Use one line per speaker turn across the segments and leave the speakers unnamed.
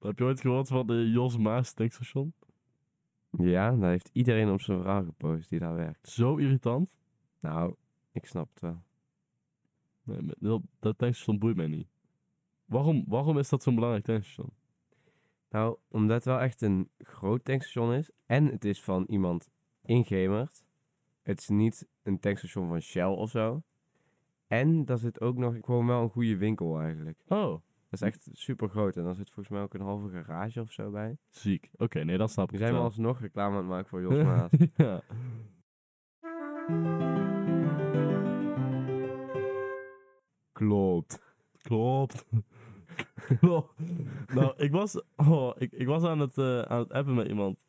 Heb je ooit gehoord van de Jos Maas tankstation?
Ja, daar heeft iedereen op zijn vrouw gepost die daar werkt.
Zo irritant.
Nou, ik snap het wel.
Nee, met- dat, dat tankstation boeit mij niet. Waarom, waarom is dat zo'n belangrijk tankstation?
Nou, omdat het wel echt een groot tankstation is. En het is van iemand ingemerd. Het is niet een tankstation van Shell of zo. En daar zit ook nog gewoon wel een goede winkel eigenlijk.
Oh,
Dat is echt super groot. En daar zit volgens mij ook een halve garage of zo bij.
ziek. Oké, nee, dat snap ik
We zijn
wel.
alsnog reclame aan het maken voor Jos Maas.
ja.
Klopt.
Klopt. Klopt. nou, ik was, oh, ik, ik was aan het, eh, aan het appen met iemand.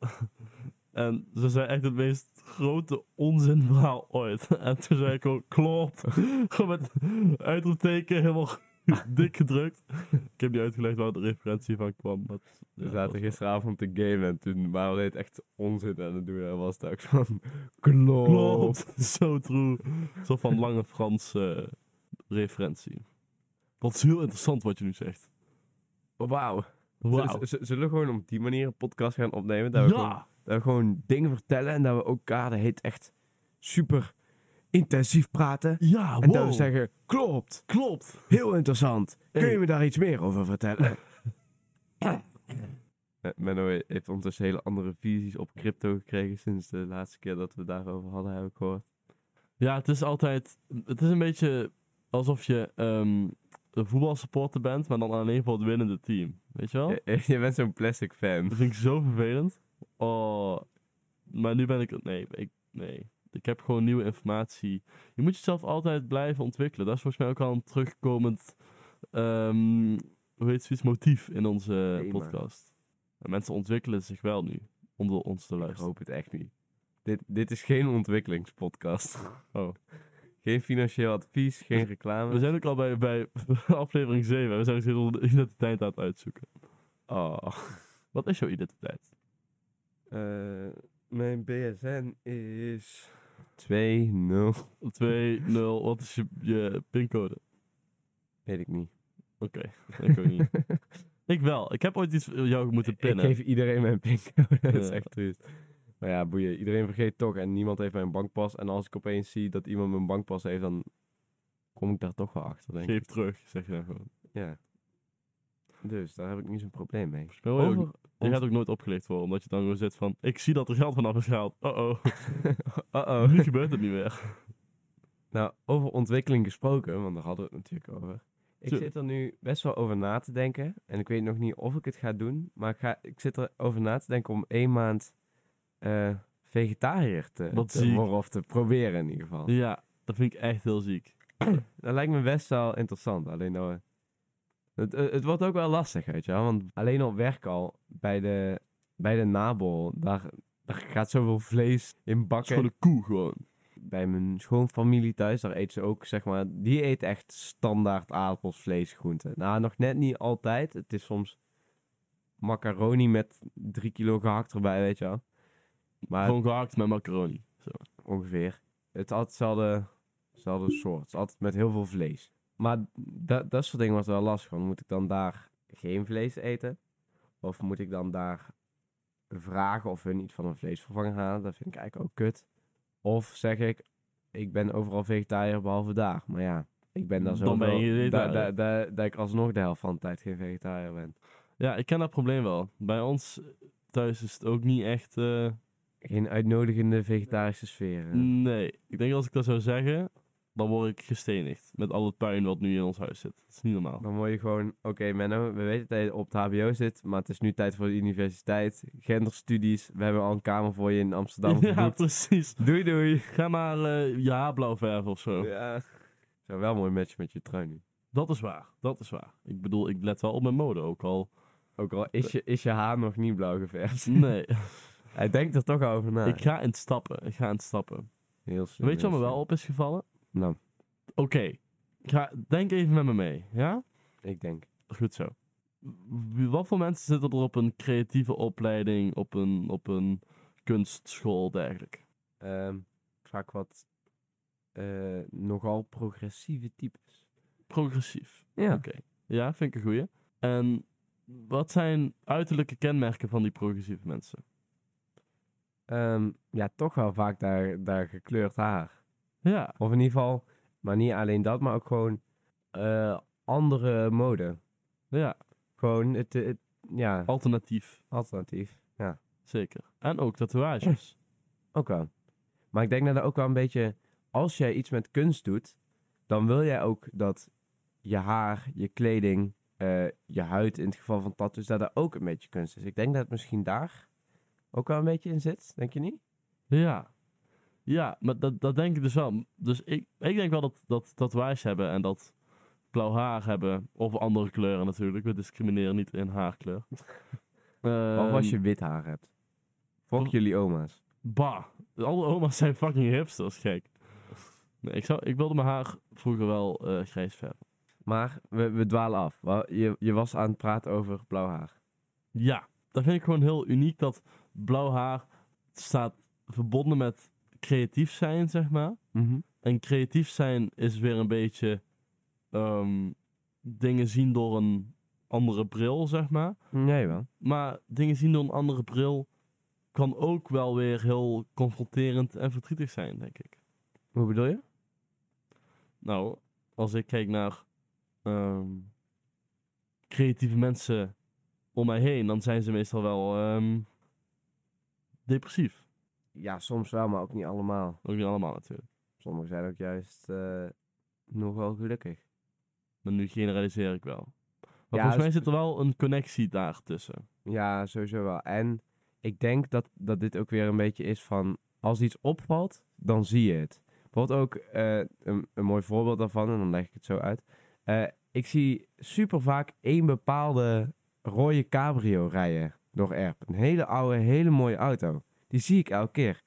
en ze zei echt het meest grote onzinverhaal ooit. en toen zei ik gewoon, klopt. gewoon met uitroepteken helemaal dik gedrukt. ik heb niet uitgelegd waar de referentie van kwam. Maar
We zaten gisteravond te gamen en toen waren we echt onzin aan het doen. En was het ook van, klopt.
Klopt. Zo true. Zo van lange Franse eh, referentie. Dat is heel interessant wat je nu zegt.
Wauw. Z- Zullen we gewoon op die manier een podcast gaan opnemen? Dat we, gewoon,
Ja.
dat we gewoon dingen vertellen en dat we elkaar, dat heet echt super intensief praten.
Ja,
En dat
wow.
we zeggen, klopt,
Klopt.
heel interessant. Kun
Hey.
je me daar iets meer over vertellen? Menno heeft ondertussen hele andere visies op crypto gekregen sinds de laatste keer dat we daarover hadden, heb ik gehoord.
Ja, het is altijd... Het is een beetje alsof je ehm, een voetbalsupporter bent, maar dan alleen voor het winnende team. Weet je wel?
Je, je bent zo'n plastic fan.
Dat vind ik zo vervelend. Oh. Maar nu ben ik... Nee, ik, nee. Ik heb gewoon nieuwe informatie. Je moet jezelf altijd blijven ontwikkelen. Dat is volgens mij ook al een terugkomend... ehm, hoe heet zoiets? Motief in onze podcast. En mensen ontwikkelen zich wel nu. Om door ons te
Ik
luisteren.
hoop het echt niet. Dit, dit is geen ontwikkelingspodcast.
Oh.
Geen financieel advies, geen reclame.
We zijn ook al bij, bij aflevering 7. We zijn dus de identiteit aan het uitzoeken.
Oh.
Wat is jouw identiteit?
Eh, mijn BSN is 2-0.
2, 0, wat is je, je pincode?
Weet ik niet.
Oké, ik ook niet. ik wel. Ik heb ooit iets jou moeten
Ik
pinnen.
geef iedereen mijn pincode. dat is
Ja.
echt triest. Maar ja, boeien. Iedereen vergeet toch en niemand heeft mijn bankpas. En als ik opeens zie dat iemand mijn bankpas heeft, dan kom ik daar toch wel achter, denk
Geef
ik.
terug, zeg je dan gewoon.
Ja. Dus daar heb ik niet zo'n probleem mee.
Hoor je, ook-
Over...
je gaat ook nooit opgelicht worden, omdat je dan gewoon zit van... Ik zie dat er geld vanaf is gehaald. Oh-oh,
Uh-oh.
nu gebeurt het niet meer.
Nou, over ontwikkeling gesproken, want daar hadden we het natuurlijk over. Ik zit er nu best wel over na te denken. En ik weet nog niet of ik het ga doen. Maar ik, ga, ik zit erover na te denken om één maand eh, vegetariër te, te worden. Of te proberen in ieder geval.
Ja, dat vind ik echt heel ziek.
Dat lijkt me best wel interessant. Alleen nou, het, het, het wordt ook wel lastig, weet je wel. Want alleen op werk al, bij de, bij de nabol, daar, daar gaat zoveel vlees in
Het is
bakken.
gewoon een koe gewoon.
bij mijn schoonfamilie thuis, daar eet ze ook, zeg maar, die eet echt standaard aardappels, vlees, groenten. Nou, nog net niet altijd. Het is soms macaroni met drie kilo gehakt erbij, weet je wel. Maar
Gewoon gehakt met macaroni. Zo.
ongeveer. Het is altijd hetzelfde, hetzelfde soort. Het is altijd met heel veel vlees. Maar dat, dat soort dingen was wel lastig. Want moet ik dan daar geen vlees eten? Of moet ik dan daar vragen of hun iets van een vleesvervanger halen? Dat vind ik eigenlijk ook kut. Of zeg ik, ik ben overal vegetariër behalve daar. Maar ja, ik ben daar zo
Dan ben je
dat ik alsnog de helft van de tijd geen vegetariër ben.
Ja, ik ken dat probleem wel. Bij ons thuis is het ook niet echt... eh,
Geen uitnodigende vegetarische sfeer.
Nee, ik denk als ik dat zou zeggen, dan word ik gestenigd. Met al het puin wat nu in ons huis zit. Dat is niet normaal.
Dan word je gewoon, oké Menno, we weten dat je op het hbo zit, maar het is nu tijd voor de universiteit. Genderstudies, we hebben al een kamer voor je in Amsterdam
Ja,
geboekt.
precies.
Doei doei.
Ga maar eh je haar blauw verven of zo.
Ja. Zou wel mooi matchen met je trui nu.
Dat is waar, dat is waar. Ik bedoel, ik let wel op mijn mode ook al.
Ook al is je, is je haar nog niet blauw geverfd.
Nee,
Hij denkt er toch over na.
ik ga in het stappen. Ik ga in het stappen.
Heel slim,
Weet je wat me wel op is gevallen?
Nou,
Oké, ga, denk even met me mee, ja?
ik denk.
Goed zo. Wat voor mensen zitten er op een creatieve opleiding, op een, op een kunstschool, dergelijke?
ehm vaak wat eh, nogal progressieve types.
Progressief.
Ja.
Oké. Ja, vind ik een goeie. En wat zijn uiterlijke kenmerken van die progressieve mensen?
Ehm, ja, toch wel vaak daar, daar gekleurd haar.
Ja,
Of in ieder geval, maar niet alleen dat, maar ook gewoon eh, andere mode.
ja,
Gewoon het, het ja,
alternatief.
alternatief. Ja,
Zeker. En ook tatoeages.
ook wel. Maar ik denk dat er ook wel een beetje, als jij iets met kunst doet, dan wil jij ook dat je haar, je kleding, eh, je huid in het geval van tattoos, dat er ook een beetje kunst is. Ik denk dat het misschien daar ook wel een beetje in zit, denk je niet?
Ja. Ja, maar dat, dat denk ik dus wel. Dus ik, ik denk wel dat, dat tatoeages hebben en dat blauw haar hebben, of andere kleuren natuurlijk. We discrimineren niet in haarkleur.
of als je
Ehm,
wit haar hebt.
Of-
jullie oma's.
Bah, alle oma's zijn fucking hipsters, gek. Nee, ik, zou, ik wilde mijn haar vroeger wel eh, grijs verven.
Maar we, we dwalen af. Je, je was aan het praten over blauw haar.
Ja, dat vind ik gewoon heel uniek dat blauw haar staat verbonden met creatief zijn, zeg maar. En creatief zijn is weer een beetje ehm, dingen zien door een andere bril, zeg maar.
Nee wel.
Maar dingen zien door een andere bril kan ook wel weer heel confronterend en verdrietig zijn, denk ik.
Hoe bedoel je?
Nou, als ik kijk naar ehm, creatieve mensen om mij heen, dan zijn ze meestal wel ehm, depressief.
Ja, soms wel, maar ook niet allemaal.
Ook niet allemaal natuurlijk.
Sommigen zijn ook juist eh, nog wel gelukkig.
Maar nu generaliseer ik wel. Maar
Ja,
volgens mij zit er wel een connectie daar tussen.
Ja, sowieso wel. En ik denk dat, dat dit ook weer een beetje is van... Als iets opvalt, dan zie je het. Bijvoorbeeld ook eh, een, een mooi voorbeeld daarvan, en dan leg ik het zo uit. Eh, ik zie super vaak één bepaalde rode cabrio rijden door Erp. Een hele oude, hele mooie auto. Die zie ik elke keer.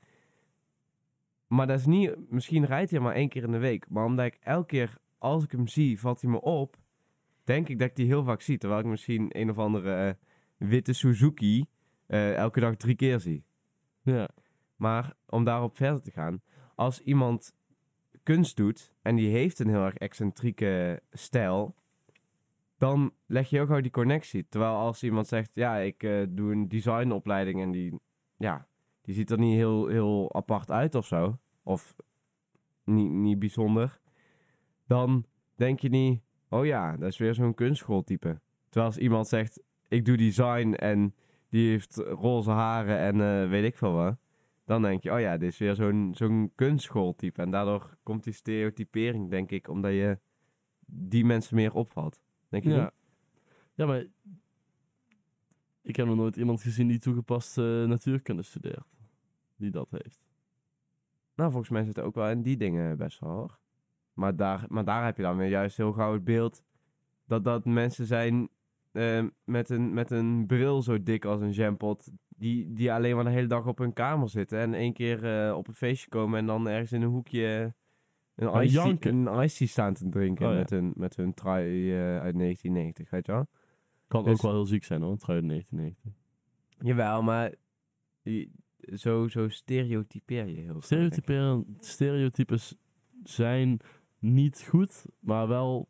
Maar dat is niet... Misschien rijdt hij maar één keer in de week. Maar omdat ik elke keer, als ik hem zie, valt hij me op... Denk ik dat ik die heel vaak zie. Terwijl ik misschien een of andere eh, witte Suzuki eh, elke dag drie keer zie.
Ja,
Maar om daarop verder te gaan. Als iemand kunst doet en die heeft een heel erg excentrieke stijl, dan leg je ook gauw die connectie. Terwijl als iemand zegt, ja, ik eh, doe een designopleiding en die, ja, die ziet er niet heel, heel apart uit of zo, of niet, niet bijzonder, dan denk je niet, oh ja, dat is weer zo'n kunstschooltype. Terwijl als iemand zegt, ik doe design en die heeft roze haren en eh, weet ik veel wat. Dan denk je, oh ja, dit is weer zo'n zo'n kunstschooltype. En daardoor komt die stereotypering, denk ik, omdat je die mensen meer opvalt. Denk je
ja.
niet?
ja, maar ik heb nog nooit iemand gezien die toegepaste natuurkunde studeert. Die dat heeft.
Nou, volgens mij zitten ook wel in die dingen best wel hoor. Maar daar, maar daar heb je dan weer juist heel gauw het beeld dat dat mensen zijn eh, met, een, met een bril zo dik als een jampot. Die, die alleen maar de hele dag op hun kamer zitten. En één keer eh, op een feestje komen en dan ergens in een hoekje een
janken.
een tea staan te drinken
Oh, ja.
met, hun, met hun trui eh, uit 1990, weet je wel?
Kan
Dus-
ook wel heel ziek zijn hoor, trui 1990.
Jawel, maar die, zo, zo stereotypeer je heel.
Stereotyperen, stereotypes zijn niet goed, maar wel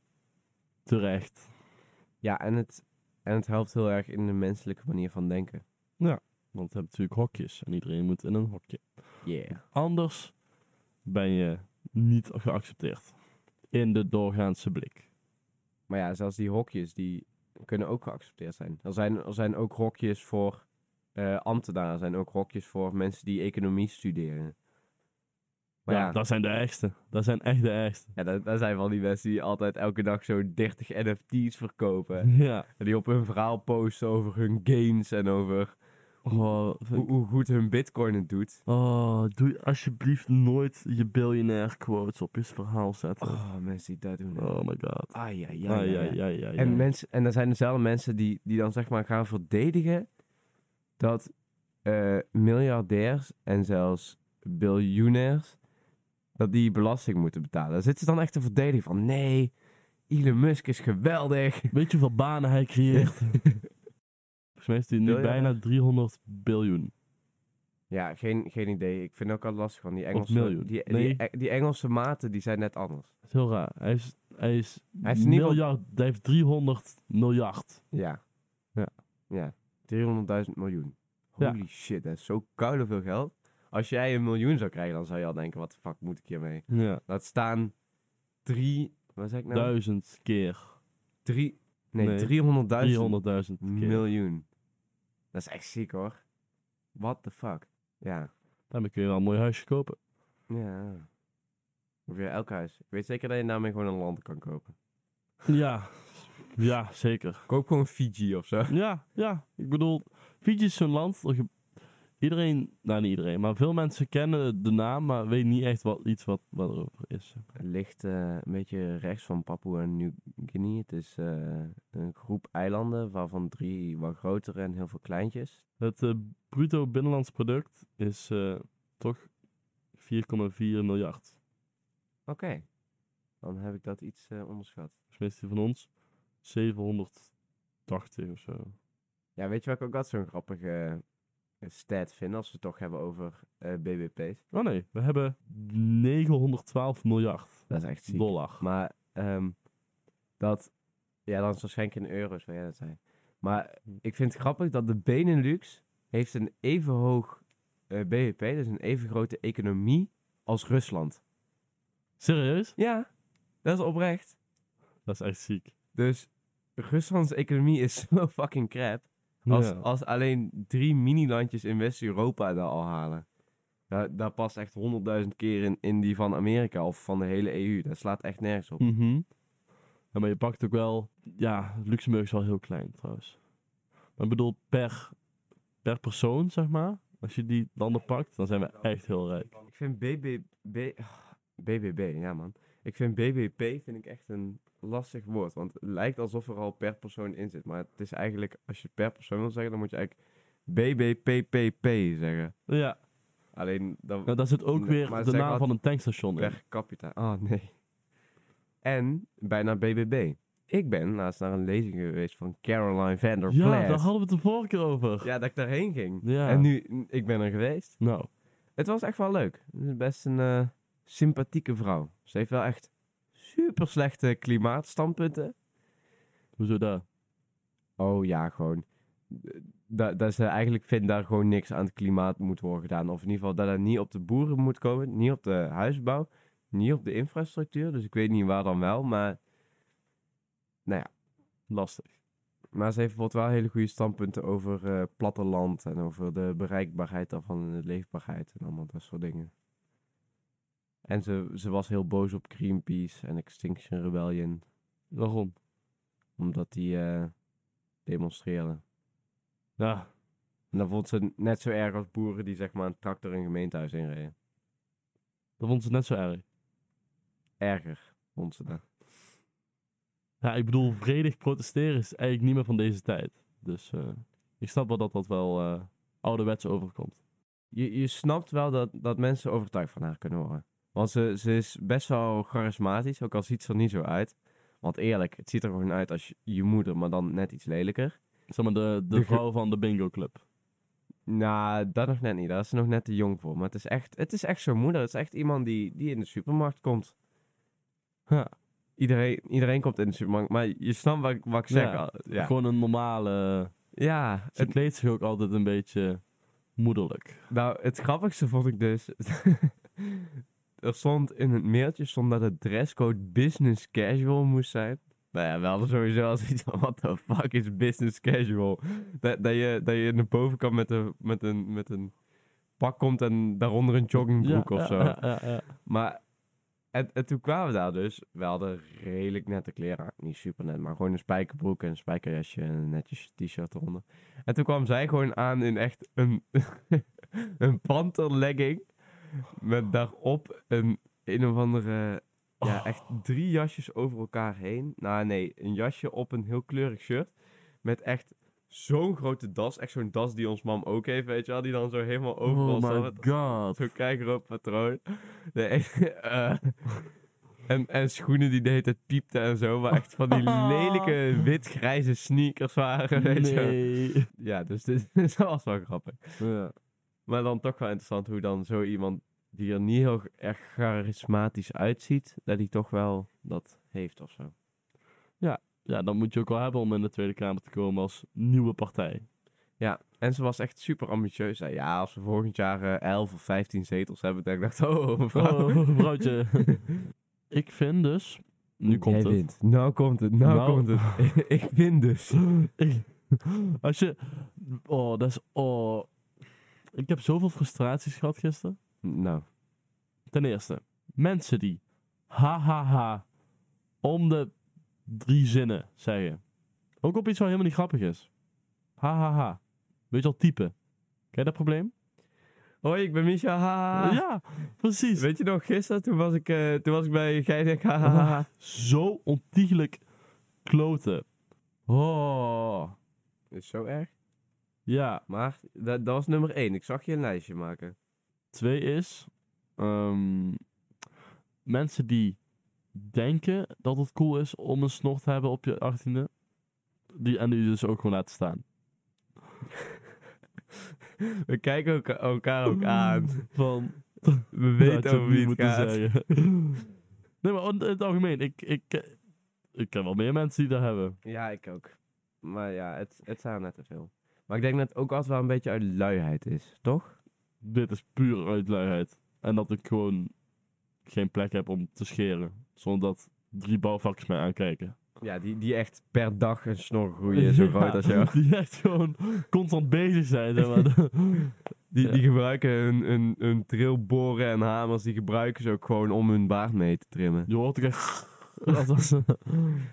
terecht.
Ja, en het, en het helpt heel erg in de menselijke manier van denken.
Want we hebben natuurlijk hokjes en iedereen moet in een hokje.
Yeah.
Anders ben je niet geaccepteerd in de doorgaanse blik.
Maar ja, zelfs die hokjes, die kunnen ook geaccepteerd zijn. Er zijn, er zijn ook hokjes voor eh ambtenaren, zijn ook hokjes voor mensen die economie studeren. Maar
ja,
ja,
dat zijn de ergste. Dat zijn echt de ergste.
ja dat, dat zijn wel die mensen die altijd elke dag zo 30 NFT's verkopen.
Ja.
En die op hun verhaal posten over hun gains en over
Oh,
hoe, hoe goed hun bitcoin het doet.
oh, doe alsjeblieft nooit je biljonair quotes op je verhaal zetten.
Oh, mensen die dat doen.
Oh my god.
Ah, ja, ja,
Ja,
ja,
ja,
ja.
ja, ja.
En, mensen, en er zijn dezelfde mensen die, die dan zeg maar gaan verdedigen dat eh, miljardairs en zelfs biljonairs, dat die belasting moeten betalen. Daar zitten ze dan echt te verdedigen van nee, Elon Musk is geweldig.
Weet je hoeveel banen hij creëert? Volgens mij is hij nu bijna 300 biljoen.
Ja, geen, geen idee. Ik vind het ook al lastig van die Engelse,
miljoen.
die,
Nee.
die, die Engelse maten, die zijn net anders.
Dat is heel raar. Hij is, hij is,
Hij geval-
miljard, hij heeft 300 miljard.
Ja.
Ja.
Ja, 300.000 miljoen.
Ja.
Holy shit, dat is zo koude veel geld. Als jij een miljoen zou krijgen, dan zou je al denken, wat de fuck moet ik hiermee?
Ja.
Laat staan drie, wat zeg ik nou?
Duizend keer.
Drie, nee,
Nee,
300.000
300.000 keer.
miljoen. Dat is echt ziek hoor. What the fuck? Ja.
Daarmee kun je wel een mooi huisje kopen.
Ja. Ongeveer elk huis. Ik weet zeker dat je daarmee gewoon een land kan kopen.
Ja. Ja, zeker.
Koop gewoon Fiji of zo.
Ja, ja. Ik bedoel, Fiji is zo'n land. dat je- Iedereen, nou niet iedereen, maar veel mensen kennen de naam, maar weten niet echt wat, iets wat, wat erover is.
Het ligt eh, een beetje rechts van Papua Nieuw-Guinea. Het is eh, een groep eilanden, waarvan drie wat grotere en heel veel kleintjes.
Het eh, bruto binnenlands product is eh, toch 4,4 miljard.
Oké. Dan heb ik dat iets eh, onderschat.
Meestal van ons 780 of zo.
Ja, weet je wat ik ook altijd zo'n grappige eh, stat vind als we het toch hebben over eh, BBP's?
Oh nee, we hebben 912 miljard
Dat is echt ziek.
dollar.
Maar ehm, dat, ja, dan is het waarschijnlijk in euro's, wat jij dat zei. Maar ik vind het grappig dat de Benelux heeft een even hoog eh BBP, dus een even grote economie als Rusland.
Serieus?
Ja, dat is oprecht.
Dat is echt ziek.
Dus Ruslands economie is zo fucking crap. Als,
Ja.
als alleen drie mini-landjes in West-Europa dat al halen. Daar, daar past echt honderdduizend keer in, in die van Amerika of van de hele EU. Dat slaat echt nergens op.
Mhm. Ja, maar je pakt ook wel... Ja, Luxemburg is wel heel klein trouwens. Maar ik bedoel, per, per persoon, zeg maar. Als je die landen pakt, dan zijn we echt heel rijk.
Ik vind BBB... ah, BBB, ja man. Ik vind BBP vind ik echt een lastig woord. Want het lijkt alsof er al per persoon in zit. Maar het is eigenlijk, als je per persoon wil zeggen, dan moet je eigenlijk BBPPP zeggen.
Ja,
Alleen dan
daar zit ook weer de naam van een tankstation in.
per capita. Oh nee. En bijna BBB. Ik ben laatst naar een lezing geweest van Caroline van der
Ja, daar hadden we het de vorige keer over.
Ja, dat ik daarheen ging.
Ja.
En nu, ik ben er geweest.
Nou,
Het was echt wel leuk. Het is best een eh, sympathieke vrouw. Ze heeft wel echt super slechte klimaatstandpunten.
hoezo daar?
Oh ja, gewoon. Dat, dat ze eigenlijk vindt daar gewoon niks aan het klimaat moet worden gedaan. Of in ieder geval dat het niet op de boeren moet komen. Niet op de huisbouw. Niet op de infrastructuur. Dus ik weet niet waar dan wel. Maar, nou ja.
Lastig.
Maar ze heeft bijvoorbeeld wel hele goede standpunten over eh, platteland. En over de bereikbaarheid daarvan en de leefbaarheid. En allemaal dat soort dingen. En ze, ze was heel boos op Greenpeace en Extinction Rebellion.
Waarom?
Omdat die eh demonstreerden.
Ja,
En dat vond ze net zo erg als boeren die zeg maar een tractor in een gemeentehuis inreden.
dat vond ze net zo erg.
Erger vond ze dat.
Ja, ik bedoel, vredig protesteren is eigenlijk niet meer van deze tijd. Dus eh, ik snap wel dat dat wel eh ouderwets overkomt.
Je, je snapt wel dat, dat mensen overtuigd van haar kunnen worden. Want ze, ze is best wel charismatisch, ook al ziet ze er niet zo uit. Want eerlijk, het ziet er gewoon uit als je, je moeder, maar dan net iets lelijker.
Zeg maar de, de vrouw van de bingo club.
Nou, dat nog net niet. Daar is ze nog net te jong voor. Maar het is echt, het is echt zo'n moeder. Het is echt iemand die, die in de supermarkt komt.
Ja,
Iedereen, iedereen komt in de supermarkt. Maar je snapt wat, ik- wat ik zeg.
Ja,
al. Ja,
gewoon een normale...
ja
Ze
het,
kleedt zich ook altijd een beetje moederlijk.
nou, het grappigste vond ik dus... er stond in het mailtje stond dat het dresscode business casual moest zijn. Nou ja, we hadden sowieso al zoiets van, what the fuck is business casual? Dat, dat, je, dat je naar boven kan met een, met, een, met een pak komt en daaronder een joggingbroek
ja,
of zo.
Ja, ja.
Maar en, en toen kwamen we daar dus. We hadden redelijk nette kleren. Niet super net, maar gewoon een spijkerbroek en een spijkerjasje en een netjes t-shirt eronder. En toen kwam zij gewoon aan in echt een, een panterlegging. Met daarop een een of andere... Ja,
Oh.
echt drie jasjes over elkaar heen. Nou nee, een jasje op een heel kleurig shirt. Met echt zo'n grote das. Echt zo'n das die ons mam ook heeft, weet je wel. Die dan zo helemaal overal
Oh my god.
Zo'n kijkerop patroon. Nee, eh, en, en schoenen die de hele tijd piepten en zo. Maar echt van die lelijke wit-grijze sneakers waren. Weet je.
Nee.
Ja, dus dit, dit was wel grappig.
Ja.
Maar dan toch wel interessant hoe dan zo iemand die er niet heel erg charismatisch uitziet, dat hij toch wel dat heeft of zo.
ja, dat moet je ook wel hebben om in de Tweede Kamer te komen als nieuwe partij.
Ja, en ze was echt super ambitieus. Zei, ja, als we volgend jaar eh, 11 of 15 zetels hebben, dan ik dacht, oh, mevrouw.
Oh, mevrouwtje. ik vind dus... Nu komt
Jij
het.
wint. Nou komt het, nou,
Nou.
komt het. ik win dus.
Ik- als je... Oh, dat is... Oh. Ik heb zoveel frustraties gehad gisteren.
Nou,
Ten eerste, mensen die ha ha ha om de drie zinnen zeggen. Ook op iets wat helemaal niet grappig is. Ha ha ha. Weet je al typen? Ken je dat probleem?
hoi, ik ben Misha. Ha.
Ja, precies.
Weet je nog, gisteren toen was ik, eh, toen was ik bij ha, ha.
Zo ontiegelijk kloten. Oh.
Is zo erg.
Ja,
Maar dat, dat was nummer 1. Ik zag je een lijstje maken.
twee is... ehm, mensen die denken dat het cool is om een snor te hebben op je achttiende. Die, en die dus ook gewoon laten staan.
We kijken elka- elkaar ook aan.
Van,
We weten over wie het
moeten
gaat.
zeggen. nee, maar in het algemeen, ik, ik, ik ken wel meer mensen die dat hebben.
Ja, ik ook. Maar ja, het, het zijn er net te veel. Maar ik denk dat het ook altijd wel een beetje uit luiheid is, toch?
Dit is puur uit luiheid. En dat ik gewoon geen plek heb om te scheren. Zonder dat drie bouwvakkers mij aankijken.
Ja, die, die echt per dag een snor groeien, zo groot als jou.
Die echt gewoon constant bezig zijn. Zeg maar.
Die,
Ja.
die gebruiken hun, hun, hun trilboren en hamers, die gebruiken ze ook gewoon om hun baard mee te trimmen.
Je hoort ook echt... Dat was,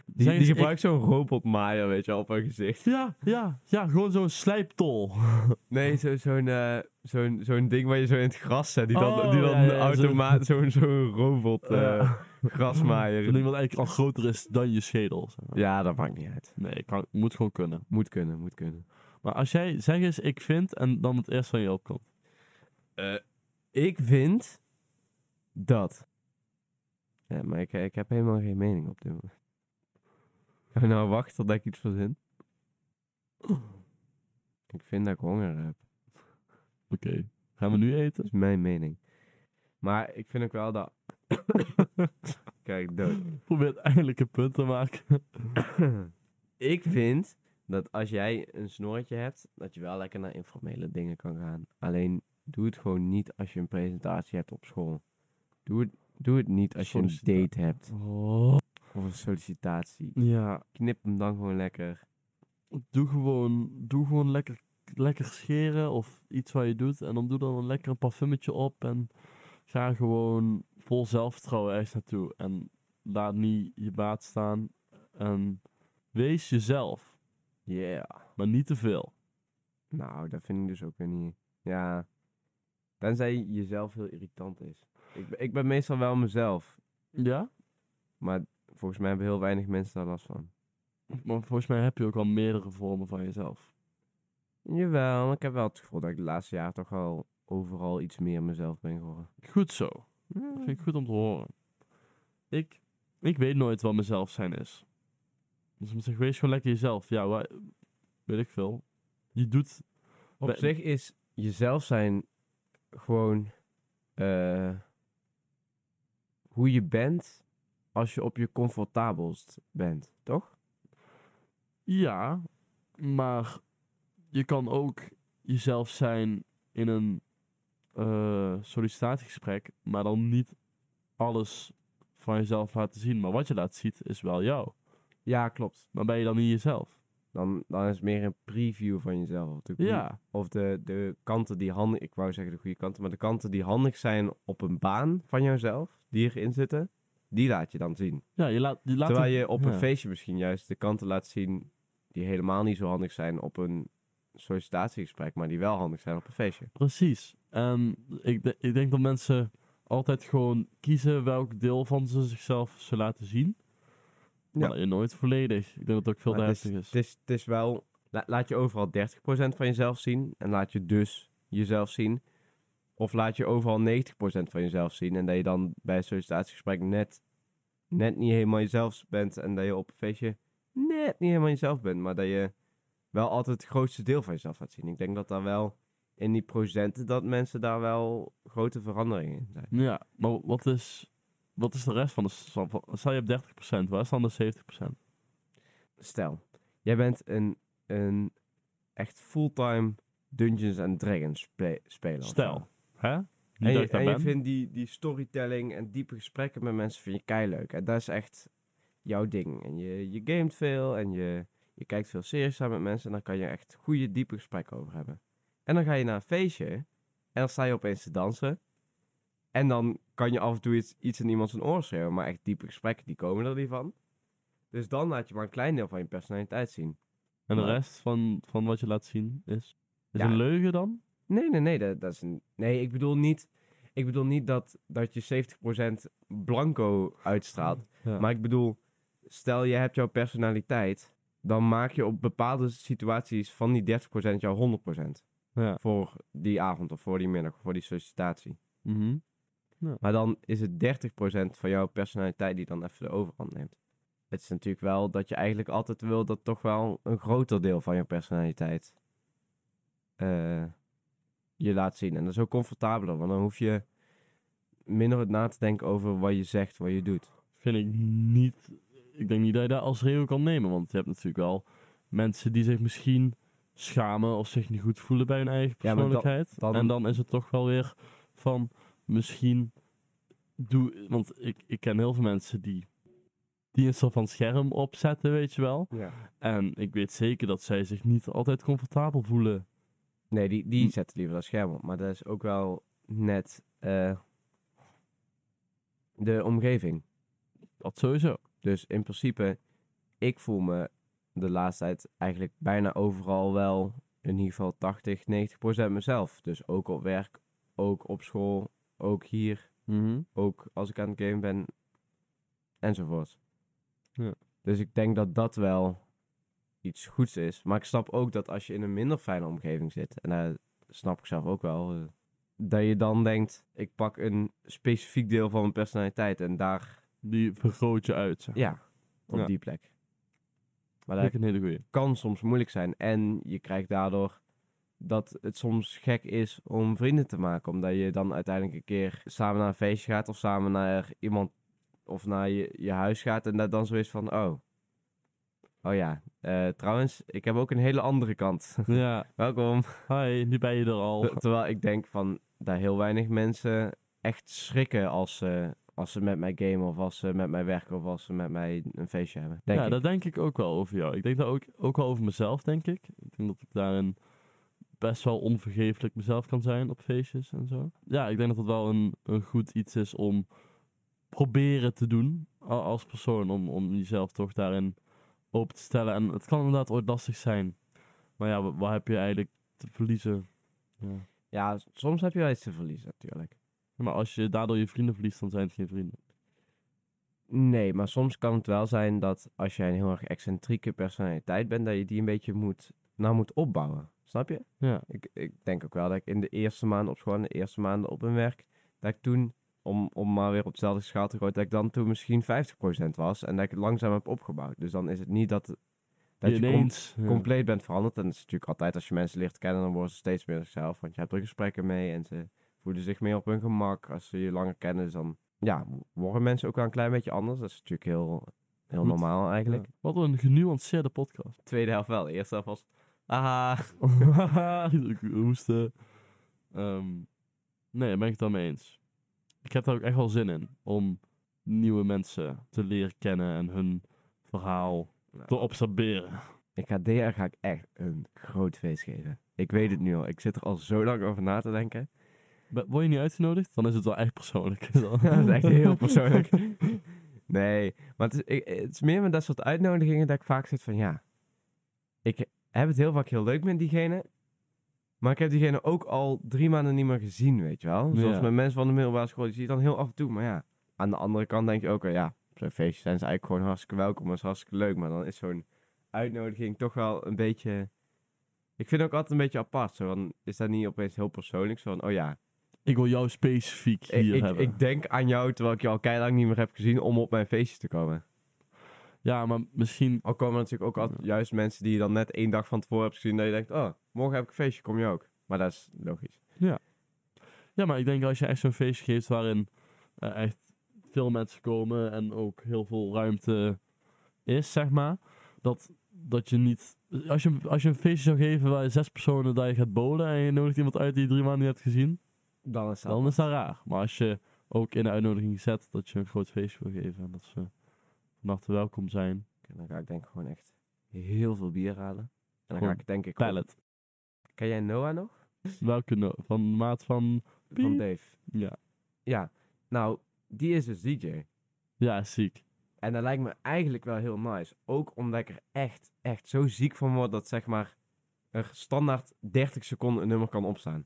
Die, gebruikt zo'n robotmaaier, weet je, op hun gezicht.
Ja, ja, ja, gewoon zo'n slijptol.
Nee, zo, zo'n eh, zo'n zo'n ding waar je zo in het gras zet, die dan,
Oh,
die dan
ja, ja, ja,
automaat, zo'n zo'n robot
Ja.
grasmaaier.
Zo'n wat eigenlijk al groter is dan je schedel. zeg maar.
Ja, dat maakt niet uit.
Nee, kan, moet gewoon kunnen.
Moet kunnen, moet kunnen.
Maar als jij, zeg eens, ik vind, en dan het eerste van je opkomt.
Eh, ik vind dat. Ja, maar ik, ik heb helemaal geen mening op dit moment. Gaan we nou wachten tot ik iets verzin? Ik vind dat ik honger heb.
Oké, gaan we nu eten?
Dat is mijn mening. Maar ik vind ook wel dat... Kijk, dood.
Probeer eindelijk een punt te maken.
ik vind dat als jij een snorretje hebt, dat je wel lekker naar informele dingen kan gaan. Alleen doe het gewoon niet als je een presentatie hebt op school. Doe het, doe het niet als je een date hebt
Oh.
of een sollicitatie.
Ja,
Knip hem dan gewoon lekker.
doe gewoon, doe gewoon lekker, lekker scheren of iets wat je doet. En dan doe dan een lekker een parfummetje op en ga gewoon vol zelfvertrouwen ergens naartoe. En laat niet je baat staan. En wees jezelf,
Yeah.
maar niet te veel.
Nou, dat vind ik dus ook weer niet. Ja. Tenzij jezelf heel irritant is. Ik, ben- ik ben meestal wel mezelf.
Ja?
Maar volgens mij hebben heel weinig mensen daar last van.
Maar volgens mij heb je ook al meerdere vormen van jezelf.
Jawel, ik heb wel het gevoel dat ik de laatste jaren toch wel overal iets meer mezelf ben geworden.
Goed zo. Dat vind ik goed om te horen. Ik, ik weet nooit wat mezelf zijn is. Dus ik zeg, wees gewoon lekker jezelf. Ja, weet ik veel. Je doet...
Op zich is jezelf zijn gewoon eh, hoe je bent als je op je comfortabelst bent, toch?
Ja, maar je kan ook jezelf zijn in een eh, sollicitatiegesprek, maar dan niet alles van jezelf laten zien. Maar wat je laat zien is wel jou.
Ja, klopt.
Maar ben je dan niet jezelf?
Dan, dan is het meer een preview van jezelf. Of de, goeie-
Ja,
of de, de kanten die handig... Ik wou zeggen de goede kanten, maar de kanten die handig zijn op een baan van jouzelf, die erin zitten, die laat je dan zien.
ja je laat, je laat
Terwijl je op een
ja.
feestje misschien juist de kanten laat zien die helemaal niet zo handig zijn op een sollicitatiegesprek, maar die wel handig zijn op een feestje.
Precies. En ik, de- ik denk dat mensen altijd gewoon kiezen welk deel van ze zichzelf ze laten zien. Maar
Ja.
nooit volledig. Ik denk dat het ook veel heftig
is,
is.
het, is, het is wel, la- laat je overal 30% van jezelf zien en laat je dus jezelf zien. Of laat je overal 90% van jezelf zien en dat je dan bij een sollicitatiegesprek net, net niet helemaal jezelf bent en dat je op een feestje net niet helemaal jezelf bent, maar dat je wel altijd het grootste deel van jezelf laat zien. Ik denk dat daar wel in die procenten dat mensen daar wel grote veranderingen in zijn.
Ja, maar wat is, wat is de rest van de... Stel je hebt 30%, waar is dan de 70%?
stel, jij bent een, een echt fulltime Dungeons and Dragons spe- speler.
Stel. Hè? Niet
En je,
daar
en je vindt die, die storytelling en diepe gesprekken met mensen vind je keileuk. En dat is echt jouw ding. En je, je gamet veel en je, je kijkt veel series samen met mensen. En dan kan je echt goede, diepe gesprekken over hebben. En dan ga je naar een feestje en dan sta je opeens te dansen. En dan kan je af en toe iets, iets in iemand zijn oor schreeuwen. Maar echt diepe gesprekken, die komen er niet van. Dus dan laat je maar een klein deel van je personaliteit zien.
En de rest van, van wat je laat zien is... Is
Ja.
een leugen dan?
Nee, nee, nee. Dat, dat is een, nee, ik bedoel niet, ik bedoel niet dat, dat je 70% blanco uitstraalt.
Ja.
Maar ik bedoel, stel je hebt jouw personaliteit, dan maak je op bepaalde situaties van die 30% jouw 100%
ja.
voor die avond of voor die middag of voor die sollicitatie. Maar dan is het 30% van jouw personaliteit die dan even de overhand neemt. Het is natuurlijk wel dat je eigenlijk altijd wil dat toch wel een groter deel van je personaliteit eh, je laat zien. En dat is ook comfortabeler, want dan hoef je minder na te denken over wat je zegt, wat je doet.
Vind ik niet... Ik denk niet dat je dat als regel kan nemen. Want je hebt natuurlijk wel mensen die zich misschien schamen of zich niet goed voelen bij hun eigen
Ja, maar dan-
persoonlijkheid.
dan-
En dan is het toch wel weer van misschien doe. Want ik, ik ken heel veel mensen die, die een soort van scherm opzetten, weet je wel.
Ja.
En ik weet zeker dat zij zich niet altijd comfortabel voelen.
Nee, die, die
Hm.
zetten liever dat scherm op. Maar dat is ook wel net eh, de omgeving.
Dat sowieso.
Dus in principe, ik voel me de laatste tijd eigenlijk bijna overal wel in ieder geval 80, 90 procent mezelf. Dus ook op werk, ook op school, ook hier,
Mhm.
ook als ik aan het game ben, enzovoort.
Ja.
Dus ik denk dat dat wel iets goeds is. Maar ik snap ook dat als je in een minder fijne omgeving zit, en dat snap ik zelf ook wel, eh, dat je dan denkt, ik pak een specifiek deel van mijn personaliteit en daar,
Die vergroot je uit. Zeg.
ja, op
Ja.
die plek. Maar
Dat
dat
vind ik een hele goeie.
kan soms moeilijk zijn. En je krijgt daardoor dat het soms gek is om vrienden te maken. Omdat je dan uiteindelijk een keer samen naar een feestje gaat of samen naar iemand of naar je, je huis gaat. En dat dan zo is van, oh, oh ja, eh, trouwens, ik heb ook een hele andere kant.
Ja,
Welkom.
hi, nu ben je er al.
Ter- Terwijl ik denk van, dat heel weinig mensen echt schrikken als ze, als ze met mij gamen of als ze met mij werken of als ze met mij een feestje hebben. Denk
ja,
ik.
dat denk ik ook wel over jou. Ik denk dat ook, ook wel over mezelf, denk ik. Ik denk dat ik daarin best wel onvergeeflijk mezelf kan zijn op feestjes en zo. Ja, ik denk dat het wel een, een goed iets is om proberen te doen als persoon. Om, om jezelf toch daarin open te stellen. En het kan inderdaad ooit lastig zijn. Maar ja, wa- wat heb je eigenlijk te verliezen? Ja.
Ja, soms heb je wel iets te verliezen natuurlijk.
Maar als je daardoor je vrienden verliest, dan zijn het geen vrienden.
Nee, maar soms kan het wel zijn dat als jij een heel erg excentrieke personaliteit bent, dat je die een beetje moet, nou moet opbouwen. Snap je?
Ja,
Ik, ik denk ook wel dat ik in de eerste maanden op school de eerste maanden op mijn werk, dat ik toen, om, om maar weer op hetzelfde schaal te gooien, dat ik dan toen misschien 50% was en dat ik het langzaam heb opgebouwd. Dus dan is het niet dat, dat je,
ineens, ja.
compleet bent veranderd. En dat is natuurlijk altijd als je mensen leert kennen, dan worden ze steeds meer zichzelf. Want je hebt er gesprekken mee en ze voelen zich meer op hun gemak. Als ze je langer kennen, dus dan ja, worden mensen ook wel een klein beetje anders. Dat is natuurlijk heel, heel
Goed.
normaal eigenlijk.
Ja. Wat een genuanceerde podcast.
Tweede helft wel. De eerste helft was,
Ik hoesten. Ehm, nee, daar ben ik het dan mee eens. Ik heb daar ook echt wel zin in om nieuwe mensen te leren kennen en hun verhaal
Nou.
te observeren.
Ik ga dit jaar ga ik echt een groot feest geven. Ik weet het nu al. Ik zit er al zo lang over na te denken.
Be- Word je niet uitgenodigd? Dan is het wel echt persoonlijk.
dat is echt heel persoonlijk. Nee, maar het is, ik- het is meer met dat soort uitnodigingen dat ik vaak zit van ja. Ik heb het heel vaak heel leuk met diegene. Maar ik heb diegene ook al drie maanden niet meer gezien, weet je wel. Zoals
Ja.
met mensen van de middelbare school, die zie je dan heel af en toe. Maar ja, aan de andere kant denk je ook wel, ja, zo'n feestje zijn ze eigenlijk gewoon hartstikke welkom. Dat is hartstikke leuk. Maar dan is zo'n uitnodiging toch wel een beetje... Ik vind het ook altijd een beetje apart. Zo van, is dat niet opeens heel persoonlijk? Zo van, oh ja,
Ik wil jou specifiek hier
ik,
hebben.
ik denk aan jou terwijl ik je al lang niet meer heb gezien om op mijn feestje te komen.
Ja, maar misschien...
Al komen er natuurlijk ook altijd juist mensen die je dan net één dag van tevoren hebt gezien. Dat je denkt, oh, morgen heb ik een feestje, kom je ook. Maar dat is logisch.
Ja, maar ik denk als je echt zo'n feestje geeft waarin eh, echt veel mensen komen en ook heel veel ruimte is, zeg maar. dat, dat je niet... Als je, als je een feestje zou geven waar je zes personen dat je gaat bowlen en je nodigt iemand uit die je drie maanden niet hebt gezien,
Dan is dat.
dan is dat raar. Maar als je ook in de uitnodiging zet dat je een groot feestje wil geven en dat ze harte welkom zijn.
Dan ga ik denk ik gewoon echt heel veel bier halen. En dan ga ik denk ik...
Pallet.
Ken jij Noah nog?
Welke no van de maat van...
Van. Dave.
Ja,
Ja. Nou, die is dus DJ.
ja ziek.
En dat lijkt me eigenlijk wel heel nice. Ook omdat ik er echt, echt zo ziek van word dat zeg maar er standaard 30 seconden een nummer kan opstaan.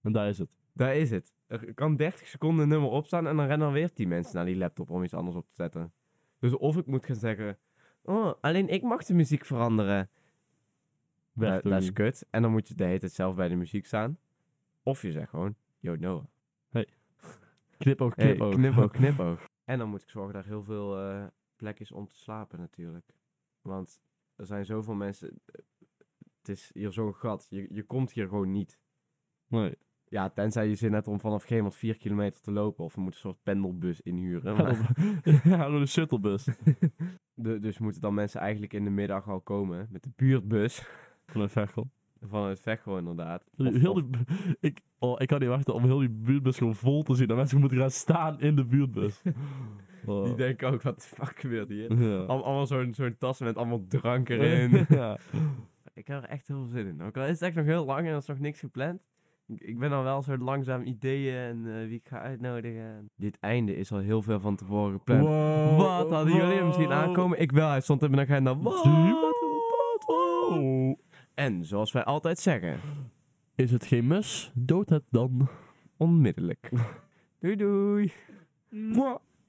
En daar is het.
Daar is het. Er kan 30 seconden een nummer opstaan en dan rennen er weer 10 mensen naar die laptop om iets anders op te zetten. Dus of ik moet gaan zeggen, oh, alleen ik mag de muziek veranderen.
Weg
Dat- is kut. En dan moet je de hele tijd zelf bij de muziek staan. Of je zegt gewoon, yo Noah.
Knipoog,
Hey,
knipoog.
knipoog, knipoog. En dan moet ik zorgen dat er heel veel eh, plek is om te slapen natuurlijk. Want er zijn zoveel mensen... eh, Het is hier zo'n gat. Je, je komt hier gewoon niet.
Nee.
Ja, tenzij je zin hebt om vanaf Gemert 4 kilometer te lopen. Of we moeten een soort pendelbus inhuren.
Ja,
Maar-
dan- ja, de shuttlebus.
de, dus moeten dan mensen eigenlijk in de middag al komen. Met de buurtbus.
Vanuit Veghel.
Vanuit Veghel inderdaad. Of-
Heel die, ik, oh, ik kan niet wachten om heel die buurtbus gewoon vol te zien. Dat mensen moeten gaan staan in de buurtbus. Oh.
die denken ook, wat de fuck gebeurt hier?
Ja.
Allemaal zo'n zo'n tas met allemaal drank erin.
ja.
Ik heb er echt heel veel zin in. Ook al is het echt nog heel lang en er is nog niks gepland. Ik, ik ben al wel zo langzaam ideeën en eh, wie ik ga uitnodigen. Dit einde is al heel veel van tevoren gepland.
Wow,
Wat hadden jullie hem zien
wow.
aankomen? Ik wel. Hij stond in mijn agenda. Wat?
Wow.
En zoals wij altijd zeggen,
Is het geen mus? Dood het dan.
onmiddellijk. doei doei.
Mwah.